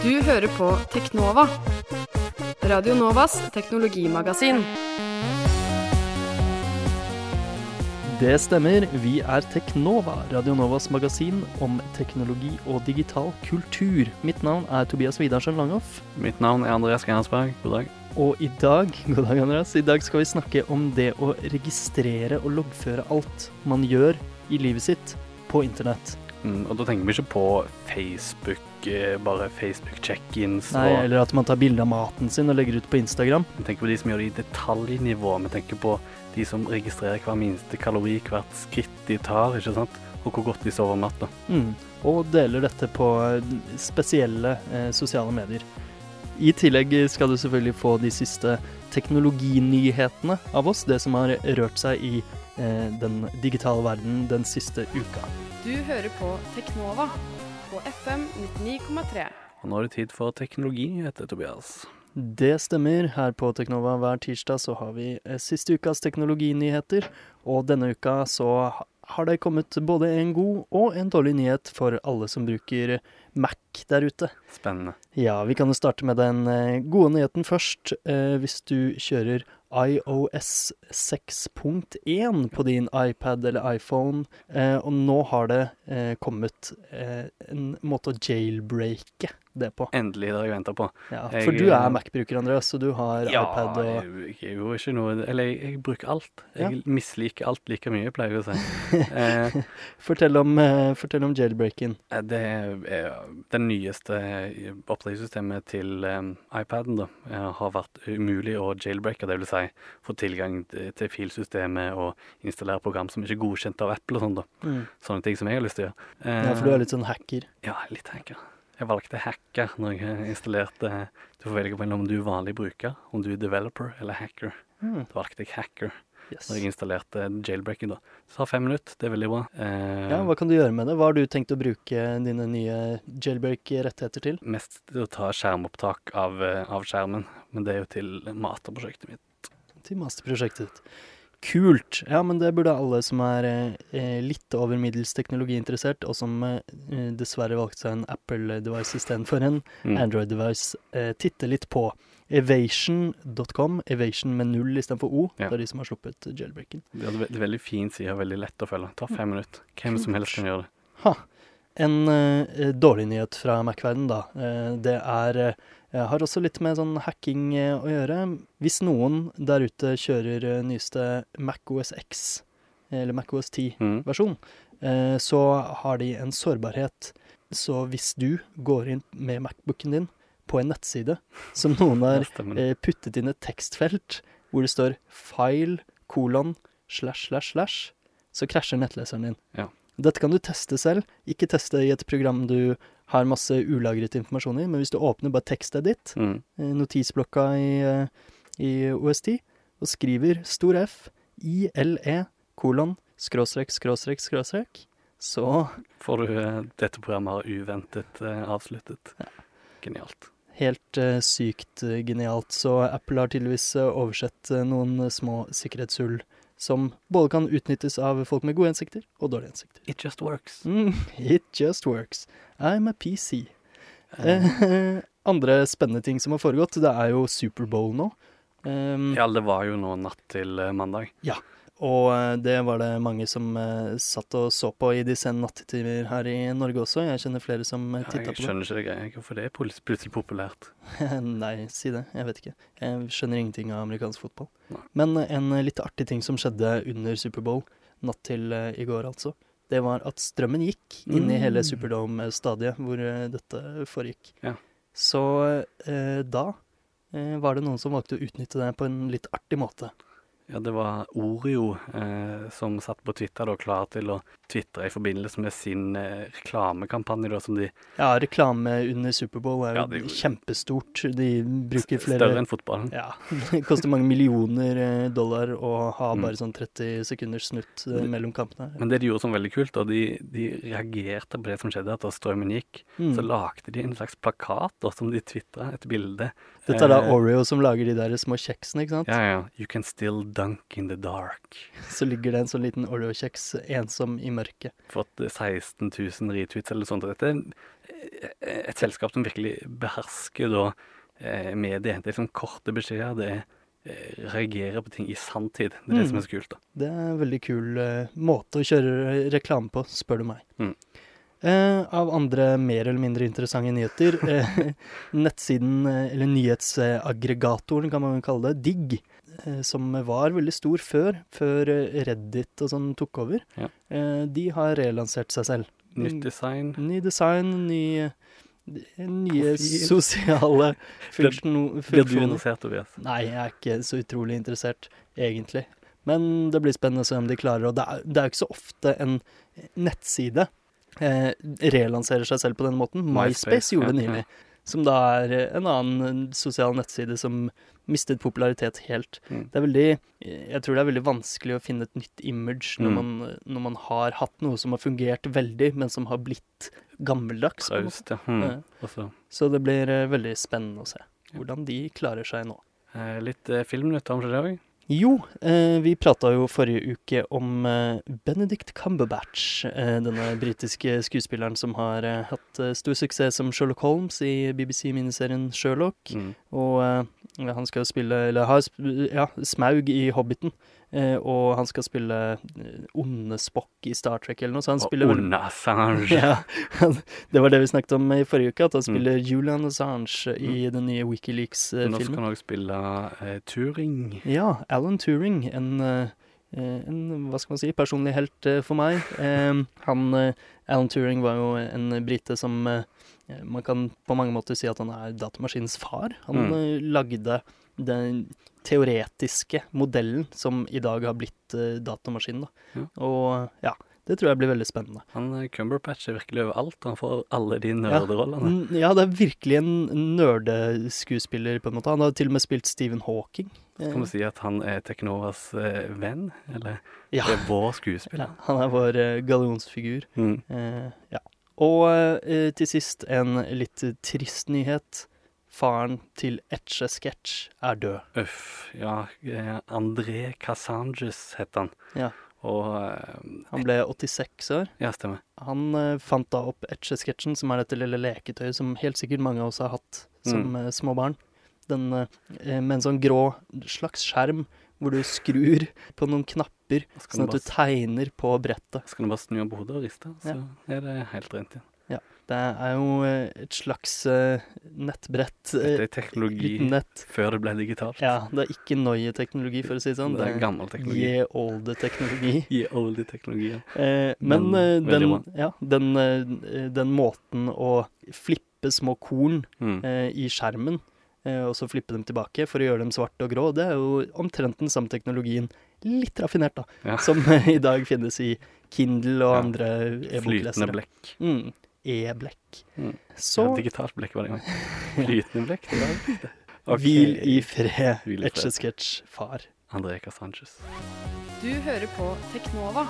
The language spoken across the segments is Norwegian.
Du hører på Teknova, Radio Novas teknologimagasin. Det stemmer. Vi er Teknova, Radio Novas magasin om teknologi og digital kultur. Mitt navn er Tobias Widersen Langhoff. Mitt navn er Andreas Gernsberg. God dag. Og i dag, god dag Andreas, i dag skal vi snakke om det å registrere og loggføre alt man gjør i livet sitt på internett. Mm, og da tenker vi ikke på Facebook, eh, bare Facebook-check-ins. Nei, og Eller at man tar bilde av maten sin og legger ut på Instagram. Vi tenker på de som gjør det i detaljnivå. Vi tenker på de som registrerer hver minste kalori, hvert skritt de tar, ikke sant? Og hvor godt de sover om natta. Mm. Og deler dette på eh, spesielle eh, sosiale medier. I tillegg skal du selvfølgelig få de siste teknologinyhetene av oss, det som har rørt seg i eh, den digitale verden den siste uka. Du hører på Teknova på FM 99,3. Og nå er det tid for teknologinyheter, Tobias. Det stemmer. Her på Teknova hver tirsdag så har vi eh, siste ukas teknologinyheter. Og denne uka så har det kommet både en god og en dårlig nyhet for alle som bruker Mac der ute. Spennende. Ja, vi kan jo starte med den eh, gode nyheten først. Eh, hvis du kjører iOS 6.1 på din iPad eller iPhone, eh, og nå har det kommet en måte å jailbreake det på. Endelig, det har jeg venta på. Ja, Jeg- for du er Mac-bruker, Andreas, så du har iPad og jeg, jeg er ikke noe Eller jeg, jeg bruker alt. Jeg Ja. misliker alt like mye, pleier jeg å si. eh, Fortell om, eh, fortell om jailbreaken. Eh, Det er det nyeste oppdragssystemet til um, iPaden da, eh, har vært umulig å jailbreake, det vil si få tilgang til filsystemet og installere program som ikke er godkjent av Apple og sånn da. Sånne ting som jeg har lyst til å gjøre. Eh, Ja, for du er litt sånn hacker. Ja, litt hacker. Jeg valgte hacker når jeg installerte Du får velge mellom om du er vanlig bruker, om du er developer eller hacker. Mm. Da valgte jeg hacker Yes. når jeg installerte jailbreaking da. Det tar fem minutter, det er veldig bra. Eh, Ja, hva kan du gjøre med det? Hva har du tenkt å bruke dine nye jailbreak-rettigheter til? mest til å ta skjermopptak av, eh, av skjermen, men det er jo til masterprosjektet mitt. Til masterprosjektet ditt. Kult. Ja, men det burde alle som er eh, litt over middels teknologiinteressert, og som eh, dessverre valgte seg en Apple-device istedenfor en Mm. Android-device, eh, titte litt på. Evasion.com, Evasion med null istedenfor O. Ja. Det er de som har sluppet jailbreaken. Det er en veldig fin side, veldig lett å følge. Ta tar fem minutter. Hvem som helst kan gjøre det. Ha. En eh, dårlig nyhet fra Mac-verden, da. Eh, det er eh, har også litt med sånn hacking eh, å gjøre. Hvis noen der ute kjører nyeste nyeste MacOS X, eller MacOS 10-versjon, Mm. eh, så har de en sårbarhet. Så hvis du går inn med Macbooken din på en nettside som noen har eh, puttet inn et tekstfelt hvor det står 'file kolon slash slash slash', så krasjer nettleseren din. Ja. Dette kan du teste selv. Ikke teste i et program du har masse ulagret informasjon i, men hvis du åpner bare tekstet ditt, Mm. eh, notisblokka i, eh, i OS10, og skriver stor F, ILE, kolon, skråstrek, skråstrek, skråstrek, så Får du eh, dette programmet har uventet eh, avsluttet. Genialt. helt eh, sykt genialt. Så Apple har tydeligvis oversett noen små sikkerhetshull som både kan utnyttes av folk med gode hensikter og dårlige hensikter. It just works. Mm, it just works. I'm a PC. Eh, Eh, andre spennende ting som har foregått, det er jo Superbowl nå. Um, ja, det var jo nå natt til mandag. mandag. Og eh, det var det mange som uh, satt og så på i de sene nattetimer her i Norge også. Jeg kjenner flere som uh, Ja, titta jeg på det. skjønner ikke det greia, hvorfor det er plutselig populært. Nei, si det. Jeg vet ikke. Jeg skjønner ingenting av amerikansk fotball. Nei. Men eh, en eh, litt artig ting som skjedde under Superbowl, natt til uh, i går altså, det var at strømmen gikk inn i hele Mm. Superdome-stadiet hvor eh, dette foregikk. Ja. Så eh, da eh, var det noen som valgte å utnytte det på en litt artig måte. Ja, det var Oreo eh, som satt på Twitter da, klar til å tvitre i forbindelse med sin eh, reklamekampanje, da, som de Ja, reklame under Superbowl er jo Ja, de, kjempestort. De bruker flere Større enn fotballen. Ja. Det koster mange millioner eh, dollar å ha Mm. bare sånn 30 sekunders snutt eh, mellom kampene. Men det de gjorde som veldig kult, da, de, de reagerte på det som skjedde, at da strømmen gikk. Mm. Så lagde de en slags plakat da, som de tvitra et bilde Dette er da Eh, Oreo som lager de der små kjeksene, ikke sant? Ja, ja. You can still dunk in the dark. Så ligger det en sånn liten Oreo-kjeks ensom i mørket. Fått eh, 16 000 retweets eller sånt. Dette er eh, et selskap som virkelig behersker da eh, mediet. Det er liksom korte beskjeder. Det er eh, reagere på ting i sanntid. Det er det Mm. som er så kult, da. Det er en veldig kul eh, måte å kjøre reklame på, spør du meg. Mm. Eh, av andre mer eller mindre interessante nyheter eh, Nettsiden, eh, eller nyhetsaggregatoren kan man kalle det, Digg, eh, som var veldig stor før, før eh, Reddit og sånn tok over, Ja. eh, de har relansert seg selv. Nytt design. Ny design, ny, nye sosiale funksjoner. Blir du interessert, Tobias? Nei, jeg er ikke så utrolig interessert, egentlig. Men det blir spennende å se om de klarer Og det det er jo ikke så ofte en nettside eh, relanserer seg selv på den måten. MySpace, MySpace, gjorde det ja, nylig. Som da er en annen sosial nettside som mistet popularitet helt. Mm. Det er veldig Jeg tror det er veldig vanskelig å finne et nytt image når, Mm. man, når man har hatt noe som har fungert veldig, men som har blitt gammeldags. Traust, ja. Mm. Så det blir eh, veldig spennende å se hvordan de klarer seg nå. eh, litt eh, filmnytt om det òg. Jo, eh, vi prata jo forrige uke om eh, Benedict Cumberbatch, eh, denne britiske skuespilleren som har hatt stor suksess som Sherlock Holmes i BBC-miniserien Sherlock. Mm. Og han skal jo spille, eller har ja, Smaug i Hobbiten. Eh, og han skal spille eh, onde Spock i Star Trek eller noe, så han Og spiller Onde Assange. ja, det var det vi snakket om i forrige uke, at han Mm. spiller Julian Assange i den nye Wikileaks-filmen. skal han òg spille eh, Turing. Ja, Alan Turing, en, eh, eh, en hva skal man si, personlig helt eh, for meg. Eh, han, eh, Alan Turing var jo en brite som eh, Man kan på mange måter si at han er datamaskinens far. Han Mm. eh, lagde den teoretiske modellen som i dag har blitt uh, datamaskinen. Da. Ja. Og ja, det tror jeg blir veldig spennende. Han Cumberpatch Cumberbatch er virkelig overalt. Han får alle de nerderollene. Ja, Ja, det er virkelig en nerdeskuespiller, på en måte. Han har til og med spilt Stephen Hawking. Skal Kan vi si at han er Teknovas eh, venn? Eller ja. det er vår ja, skuespiller? han er vår uh, gallionsfigur. Mm. Eh, ja. Og eh, til sist en litt trist nyhet. Faren til Etche Sketch er død. Uff. Ja, eh, André Cassanges het han. Ja. Og uh, Han ble 86 år. Ja, stemmer. Han uh, fant da opp Etche-sketsjen, som er dette lille leketøyet som helt sikkert mange av oss har hatt som Mm. uh, små barn. Den med en sånn grå slags skjerm hvor du skrur på noen knapper, sånn at du tegner på brettet. skal du bare snu på hodet og riste, så er det helt rent igjen. Det er jo eh, et slags eh, nettbrett. Dette Det er teknologi nett. før det ble digitalt. Ja, det er ikke noie-teknologi, for å si det sånn. det er gammel teknologi. Ye olde teknologi. Ye olde teknologi, ja. Eh, men Men eh, den, ja, den, eh, den måten å flippe små korn Mm. eh, i skjermen, eh, og så flippe dem tilbake for å gjøre dem svarte og grå, det er jo omtrent den samme teknologien. Litt raffinert, da. Ja. Som eh, i dag finnes i Kindle og Ja. andre e-boklesere. Flytende blekk. Mm. E-blekk. Mm. Så Ja, digitalt blekk var det en gang. Flytende blekk. Det var det. Ok. hvil i fred, Hvil i fred. Etche-sketsj far. André Sanchez. Du hører på Teknova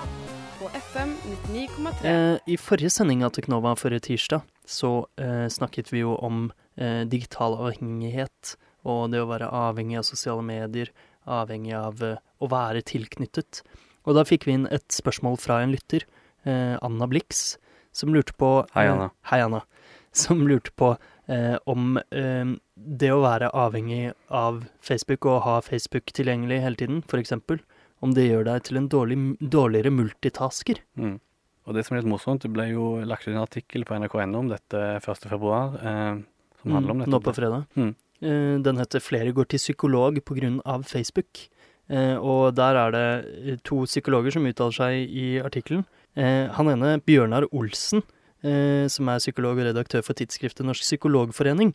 på FM 99,3. Eh, I forrige sending av Teknova forrige tirsdag så eh, snakket vi jo om eh, digital avhengighet og det å være avhengig av sosiale medier, avhengig av eh, å være tilknyttet. Og da fikk vi inn et spørsmål fra en lytter, eh, Anna Blix, som lurte på Hei, eh, Anna. hei, Anna. Som lurte på eh, om eh, det å være avhengig av Facebook og ha Facebook tilgjengelig hele tiden, f.eks., om det gjør deg til en dårlig, dårligere multitasker. Mm. Og det som er litt morsomt, det ble jo lagt ut en artikkel på nrk.no om dette 1. februar, eh, som handler om Mm, dette. Nå på fredag. Mm. Eh, den heter 'Flere går til psykolog pga. Facebook'. Eh, og der er det to psykologer som uttaler seg i artikkelen. Eh, han ene, Bjørnar Olsen, eh, som er psykolog og redaktør for tidsskriftet Norsk Psykologforening,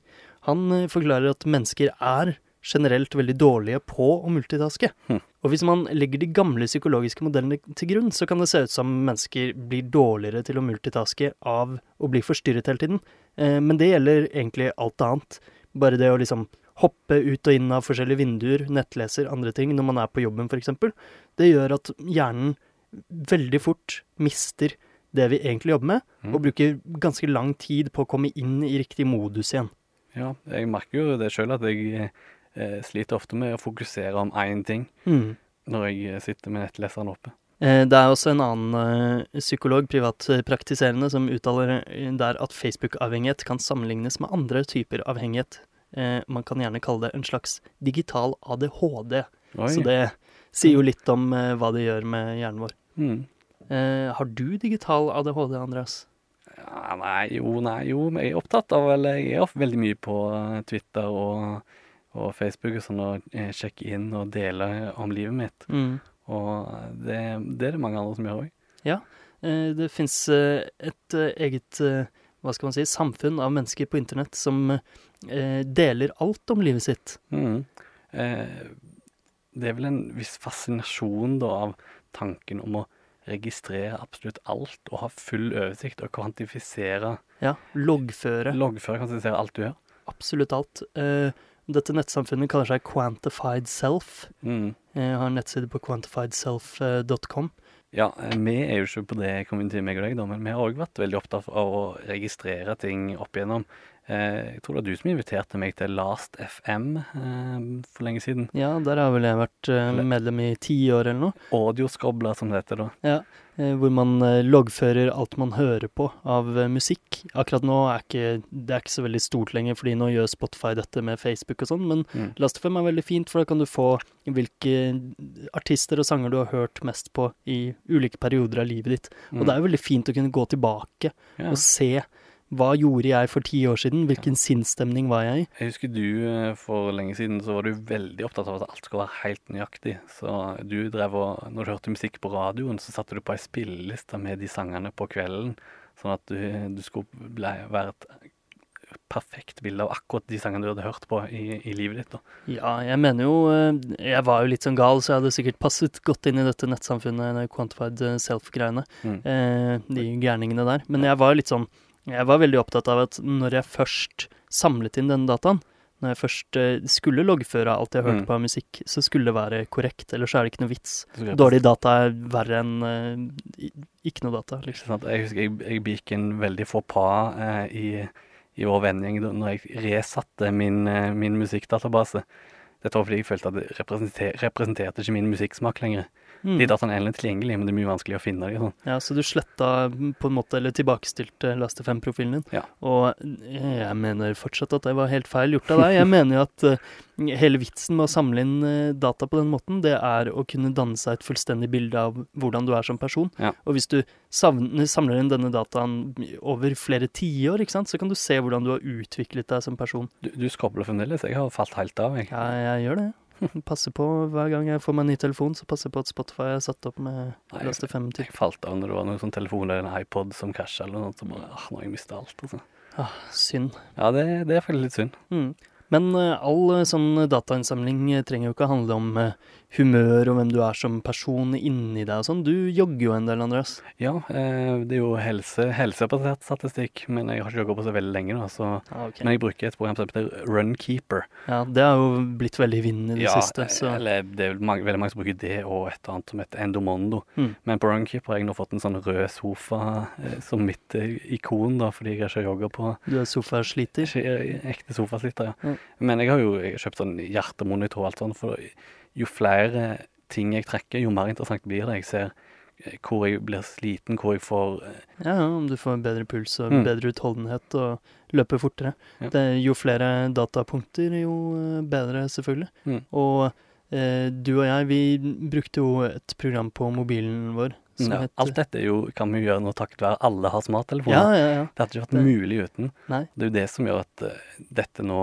han eh, forklarer at mennesker er generelt veldig dårlige på å multitaske. Hm. Og hvis man legger de gamle psykologiske modellene til grunn, så kan det se ut som mennesker blir dårligere til å multitaske av å bli forstyrret hele tiden. Men det gjelder egentlig alt annet. Bare det å liksom hoppe ut og inn av forskjellige vinduer, nettleser, andre ting, når man er på jobben f.eks., det gjør at hjernen veldig fort mister det vi egentlig jobber med, Mm. og bruker ganske lang tid på å komme inn i riktig modus igjen. Ja, jeg merker jo det sjøl at jeg eh, sliter ofte med å fokusere om én ting Mm. når jeg eh, sitter med nettleseren oppe. Eh, Det er også en annen eh, psykolog, privatpraktiserende, som uttaler der at Facebook-avhengighet kan sammenlignes med andre typer avhengighet. Man kan gjerne kalle det en slags digital ADHD. Oi. Så det sier jo litt om hva det gjør med hjernen vår. Mm. Eh, har du digital ADHD, Andreas? Ja, nei, jo, nei, jo. Jeg er opptatt av eller Jeg er veldig mye på eh, Twitter og, og Facebook og sånn, og sjekke sjekker inn og deler om livet mitt. Mm. Og det, det er det mange andre som gjør òg. Eh, Det fins et eh, eget eh, hva skal man si, samfunn av mennesker på internett som eh, deler alt om livet sitt. Mm. Eh, det er vel en viss fascinasjon da av tanken om å registrere absolutt alt og ha full oversikt og kvantifisere, Ja, Loggføre loggføre, kvantifisere alt du gjør. absolutt alt. Eh, Dette nettsamfunnet kaller seg Quantified Self. Mm. Jeg har en nettside på quantifiedself.com. Ja, eh, vi er jo ikke på det community, meg og deg, da, men vi har òg vært veldig opptatt av å registrere ting opp igjennom. Eh, jeg tror det var du som inviterte meg til Last FM eh, for lenge siden. Ja, der har vel jeg vært eh, medlem i ti år eller noe. Audioskobla, som det heter da. Ja, hvor man loggfører alt man hører på av musikk. Akkurat nå er ikke, det er ikke så veldig stort lenger, fordi nå gjør Spotify dette med Facebook og sånn, men Mm. Last5 er veldig fint, for da kan du få hvilke artister og sanger du har hørt mest på i ulike perioder av livet ditt. Og det er jo veldig fint å kunne gå tilbake Mm. ja. og se hva gjorde jeg for ti år siden, hvilken sinnsstemning var jeg i. Jeg husker du eh, for lenge siden så var du veldig opptatt av at alt skulle være helt nøyaktig. Så du drev og Når du hørte musikk på radioen, så satte du på ei spilleliste med de sangene på kvelden. Sånn at du, du skulle ble, være et perfekt bilde av akkurat de sangene du hadde hørt på i, i livet ditt. da. Ja, jeg mener jo eh, Jeg var jo litt sånn gal, så jeg hadde sikkert passet godt inn i dette nettsamfunnet, Quantified eh, Self-greiene. Mm. eh, de gærningene der. Men jeg var litt sånn Jeg var veldig opptatt av at når jeg først samlet inn denne dataen, når jeg først eh, skulle loggføre alt jeg hørte Mm. på av musikk, så skulle det være korrekt, ellers er det ikke noe vits. Dårlig data er verre enn uh, ikke noe data, liksom. Jeg husker jeg, jeg begikk en veldig faux pas uh, i, i vår da når jeg resatte min, uh, min musikkdatabase. Dette var fordi jeg følte at det representer, representerte ikke min musikksmak lenger. Mm. De dataene er tilgjengelige, men det er mye vanskelig å finne dem. Sånn. Ja, så du sletta mm, på en måte, eller tilbakestilte Laste 5-profilen din. Ja. Og jeg mener fortsatt at det var helt feil gjort av deg. Jeg mener jo at uh, hele vitsen med å samle inn uh, data på den måten, det er å kunne danne seg et fullstendig bilde av hvordan du er som person. Ja. Og hvis du savner, samler inn denne dataen over flere tiår, så kan du se hvordan du har utviklet deg som person. Du, du skobler fremdeles. Jeg har falt helt av, jeg. Ja, jeg gjør det. Passer på hver gang jeg får meg en ny telefon, så passer jeg på at Spotify er satt opp med Nei, Laste 5 til. Jeg falt av når det var noen sånn telefon eller en iPod som krasja eller noe sånt. Så bare, ah, nå har jeg mista alt. Altså. Ah, synd. Ja, det, det er faktisk litt synd. Mm. Men uh, all eh, sånn datainnsamling eh, trenger jo ikke handle om eh, humør og hvem du er som person inni deg og sånn. Du jogger jo en del, Andreas. Ja, eh, det er jo helse, helsebasert statistikk, men jeg har ikke jogga på så veldig lenge. da, så... Men jeg bruker et program som heter Runkeeper. Ja, det har jo blitt veldig i vinden i det Ja, siste, så eller det er mange, veldig mange som bruker det og et annet som heter Endomondo. Mm. Men på Runkeeper har jeg nå fått en sånn rød sofa eh, som mitt eh, ikon, da, fordi jeg ikke jogga på du er sofasliter. ikke eh, ekte sofasliter. Ja. Mm. Men jeg har jo jeg har kjøpt sånn hjertemonitor og alt sånt, for jo flere ting jeg trekker, jo mer interessant blir det. Jeg ser eh, hvor jeg blir sliten, hvor jeg får eh, Ja, om du får bedre puls og Mm. bedre utholdenhet og løper fortere. Ja. Det, jo flere datapunkter, jo eh, bedre, selvfølgelig. Mm. Og eh, du og jeg, vi brukte jo et program på mobilen vår ja, heter... Alt dette jo, kan vi gjøre nå takket være alle har smarttelefoner. Ja, ja, ja. Det hadde ikke vært Det- mulig uten. Nei. Det er jo det som gjør at uh, dette nå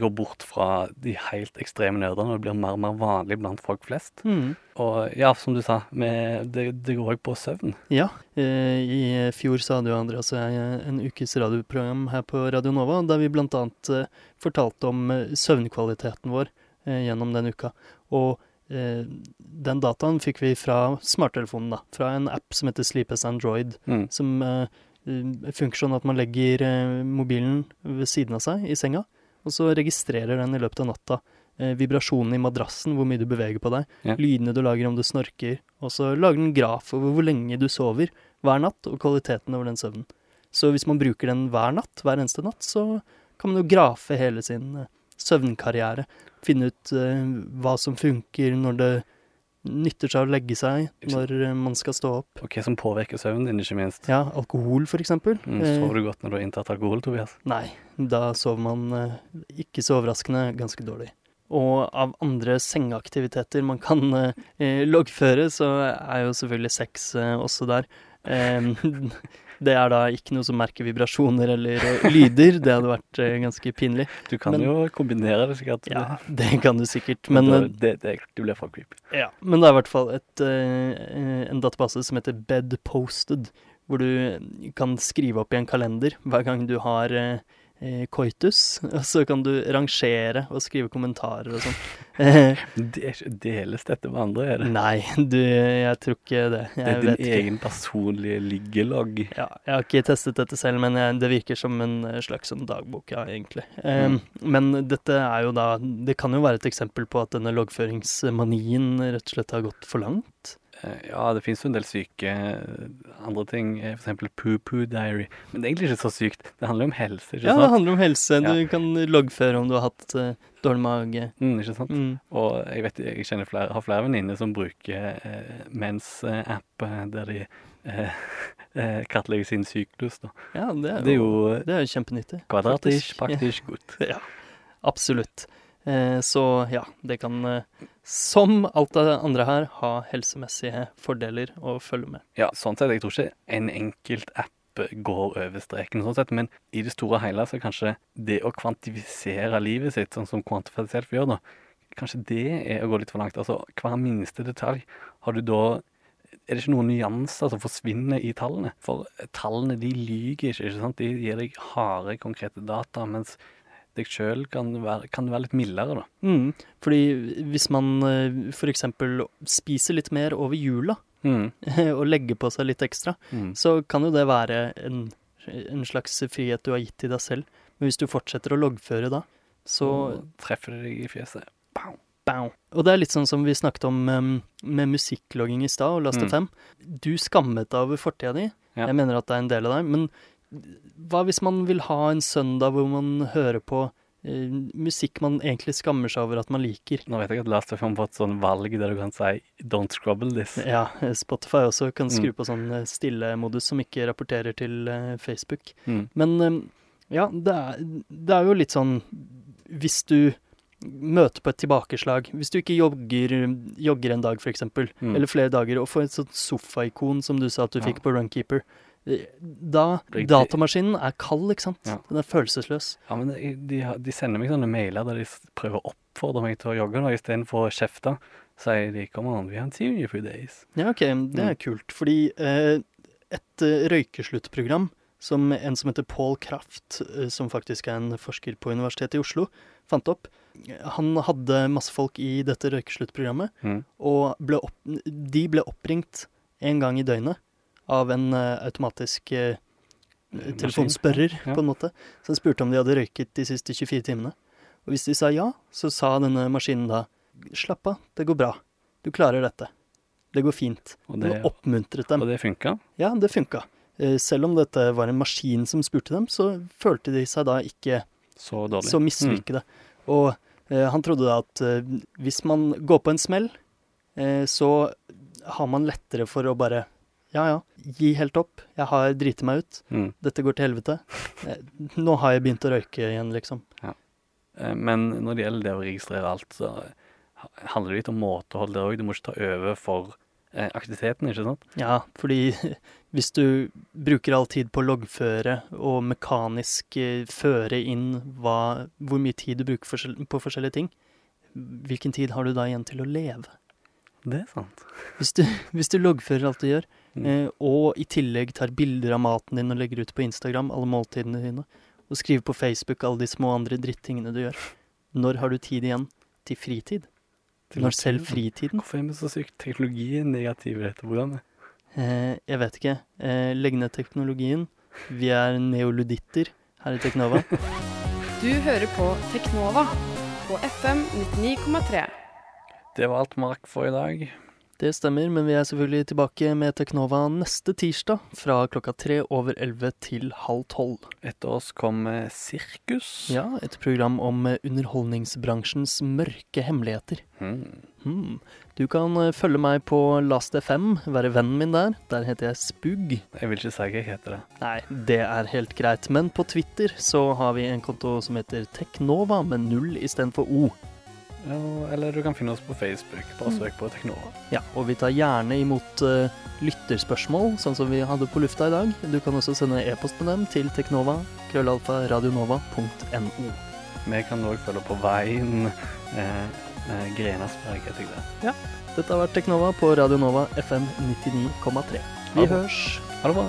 går bort fra de helt ekstreme nerdene, og det blir mer og mer vanlig blant folk flest. Mm. Og ja, som du sa, med, det, det går òg på søvn. Ja, Uh, i fjor så hadde jo Andreas og jeg en ukes radioprogram her på Radio Nova, der vi blant annet eh, fortalte om søvnkvaliteten vår gjennom den uka. Og den dataen fikk vi fra smarttelefonen, da. Fra en app som heter Sleep as Android, Mm. som eh, eh, funker sånn at man legger eh, mobilen ved siden av seg i senga, og så registrerer den i løpet av natta eh, vibrasjonen i madrassen, hvor mye du beveger på deg, Ja. lydene du lager om du snorker, og så lager den graf over hvor lenge du sover hver natt, og kvaliteten over den søvnen. Så hvis man bruker den hver natt, hver eneste natt, så kan man jo grafe hele sin eh, søvnkarriere. Finne ut uh, hva som funker når det nytter seg å legge seg, når eh, man skal stå opp. Og hva som påvirker søvnen din, ikke minst. Ja, alkohol for eksempel. Mm, Eh, sover du godt når du har inntatt alkohol, Tobias? Nei, da sover man eh, ikke så overraskende ganske dårlig. Og av andre sengeaktiviteter man kan eh, eh, loggføre, så er jo selvfølgelig sex eh, også der. Em, det er da ikke noe som merker vibrasjoner eller eh, lyder. Det hadde vært eh, ganske pinlig. Du kan Men- jo kombinere det sikkert. Ja, det kan du sikkert. men da, eh, det, det, det blir for creepy. ja. men det er i hvert fall et, en database som heter Bedposted, hvor du kan skrive opp i en kalender hver gang du har koitus, og så kan du rangere og skrive kommentarer og sånn. Deles dette med andre, er det? nei, du, jeg tror ikke det. Det er din vet ikke. egen personlige liggelogg. Ja, jeg har ikke testet dette selv, men jeg, det virker som en eh, slags sånn dagbok, ja, egentlig. Eh, Men dette er jo da Det kan jo være et eksempel på at denne loggføringsmanien rett og slett har gått for langt. Eh, Ja, det finnes jo en del syke eh, andre ting, f.eks. for eksempel poo-poo diary. Men det er egentlig ikke så sykt. Det handler jo om helse, ikke Ja, det handler om helse. Ja. Du kan loggføre om du har hatt uh, dårlig mage. Mm, ikke sant? Mm. Og jeg vet, jeg kjenner flere, har flere venninner som bruker uh, mens-app, eh, der de eh, eh, kartlegger sin syklus. Da. Ja, det er jo, Det er jo det er jo kjempenyttig. kvadratisk, praktisk, praktisk, godt. Ja, absolutt. Eh, så ja, det kan, eh, som alt det andre her, ha helsemessige fordeler å følge med. Ja, sånn sett, jeg tror ikke en enkelt app går over streken, sånn sett, men i det store og hele så kanskje det å kvantifisere livet sitt, sånn som Quantified Self gjør da, kanskje det er å gå litt for langt. Altså, hver minste detalj har du da er det ikke noen nyanser som forsvinner i tallene? For tallene de lyger ikke, ikke sant? De gir deg harde, konkrete data, mens deg sjøl kan, kan være litt mildere, da. Mm, fordi hvis man f.eks. for eksempel spiser litt mer over jula, Mm. og legger på seg litt ekstra, Mm. så kan jo det være en, en slags frihet du har gitt til deg selv. Men hvis du fortsetter å loggføre da, så Så treffer det deg i fjeset. Pow. Bow. Og det er litt sånn som vi snakket om med musikklogging i stad, og Last Mm. Fem. Du skammet deg over fortida di. Ja. Jeg mener at det er en del av deg. Men hva hvis man vil ha en søndag hvor man hører på eh, musikk man egentlig skammer seg over at man liker? Nå vet jeg at Last FM har fått sånn valg der du kan si 'don't scrubble this'. Ja, eh, Spotify også kan skru Mm. på sånn stillemodus stille-modus som ikke rapporterer til eh, Facebook. Mm. Men em, ja, det er, det er jo litt sånn Hvis du møter på et tilbakeslag, hvis du ikke jogger, jogger en dag f.eks., eksempel, Mm. eller flere dager, og får et sånt sofaikon som du sa at du Ja. fikk på Runkeeper eh, Da Datamaskinen er kald, ikke sant? Ja. Den er følelsesløs. Ja, men de, de, de sender meg sånne mailer der de prøver å oppfordre meg til å jogge, og istedenfor å kjefte, sier de 'come on, we haven't seen you for days'. Ja, OK, det er kult. Fordi eh, et eh, røykesluttprogram som en som heter Paul Kraft, eh, som faktisk er en forsker på Universitetet i Oslo, fant opp Han hadde masse folk i dette røykesluttprogrammet, Mm. og ble opp, de ble oppringt en gang i døgnet av en eh, automatisk eh, telefonspørrer, på en måte, som spurte om de hadde røyket de siste 24 timene. Og hvis de sa ja, så sa denne maskinen da slapp av, det går bra, du klarer dette. Det går fint. Og det, oppmuntret dem. og det funka. Ja, det funka. Eh, Selv om dette var en maskin som spurte dem, så følte de seg da ikke Så dårlig. så mislykkede. Og eh, han trodde da at eh, hvis man går på en smell, eh, så har man lettere for å bare Ja ja, gi helt opp. Jeg har driti meg ut. Mm. Dette går til helvete. Eh, nå har jeg begynt å røyke igjen, liksom. Ja. Men når det gjelder det å registrere alt, så handler det litt om måtehold der òg. Du må ikke ta over for eh, aktiviteten, ikke sant? Ja, fordi hvis du bruker all tid på å loggføre og mekanisk eh, føre inn hva, hvor mye tid du bruker forskjell, på forskjellige ting, hvilken tid har du da igjen til å leve? Det er sant. Hvis du, hvis du loggfører alt du gjør, Mm. eh, og i tillegg tar bilder av maten din og legger ut på Instagram, alle måltidene dine, og skriver på Facebook alle de små andre drittingene du gjør, når har du tid igjen til fritid? Til Når selv fritiden? Hvorfor er vi så sykt teknologi negativ dette programmet? Eh, jeg vet ikke. Eh, legg ned teknologien. Vi er neoluditter her i Teknova. Du hører på Teknova på FM 99,3. Det var alt rakk for i dag. Det stemmer, men vi er selvfølgelig tilbake med Teknova neste tirsdag fra klokka tre over elleve til halv tolv. Etter oss kommer Sirkus. Ja, et program om eh, underholdningsbransjens mørke hemmeligheter. Hmm. Hmm. Du kan eh, følge meg på Last.fm, være vennen min der. Der heter jeg Spugg. Jeg vil ikke si hva jeg heter det. Nei, det er helt greit. Men på Twitter så har vi en konto som heter Teknova, med null istedenfor O. Ja, eller du kan finne oss på Facebook. Bare søk på Teknova. Ja, og vi tar gjerne imot uh, lytterspørsmål, sånn som vi hadde på lufta i dag. Du kan også sende e-post med dem til teknova, krøllalfa, radionova.no. Vi kan òg følge på veien. Eh, eh, Grenasberg heter det. Ja. Dette har vært Teknova på Radio Nova FM 99,3. Vi hørs. Ha det bra.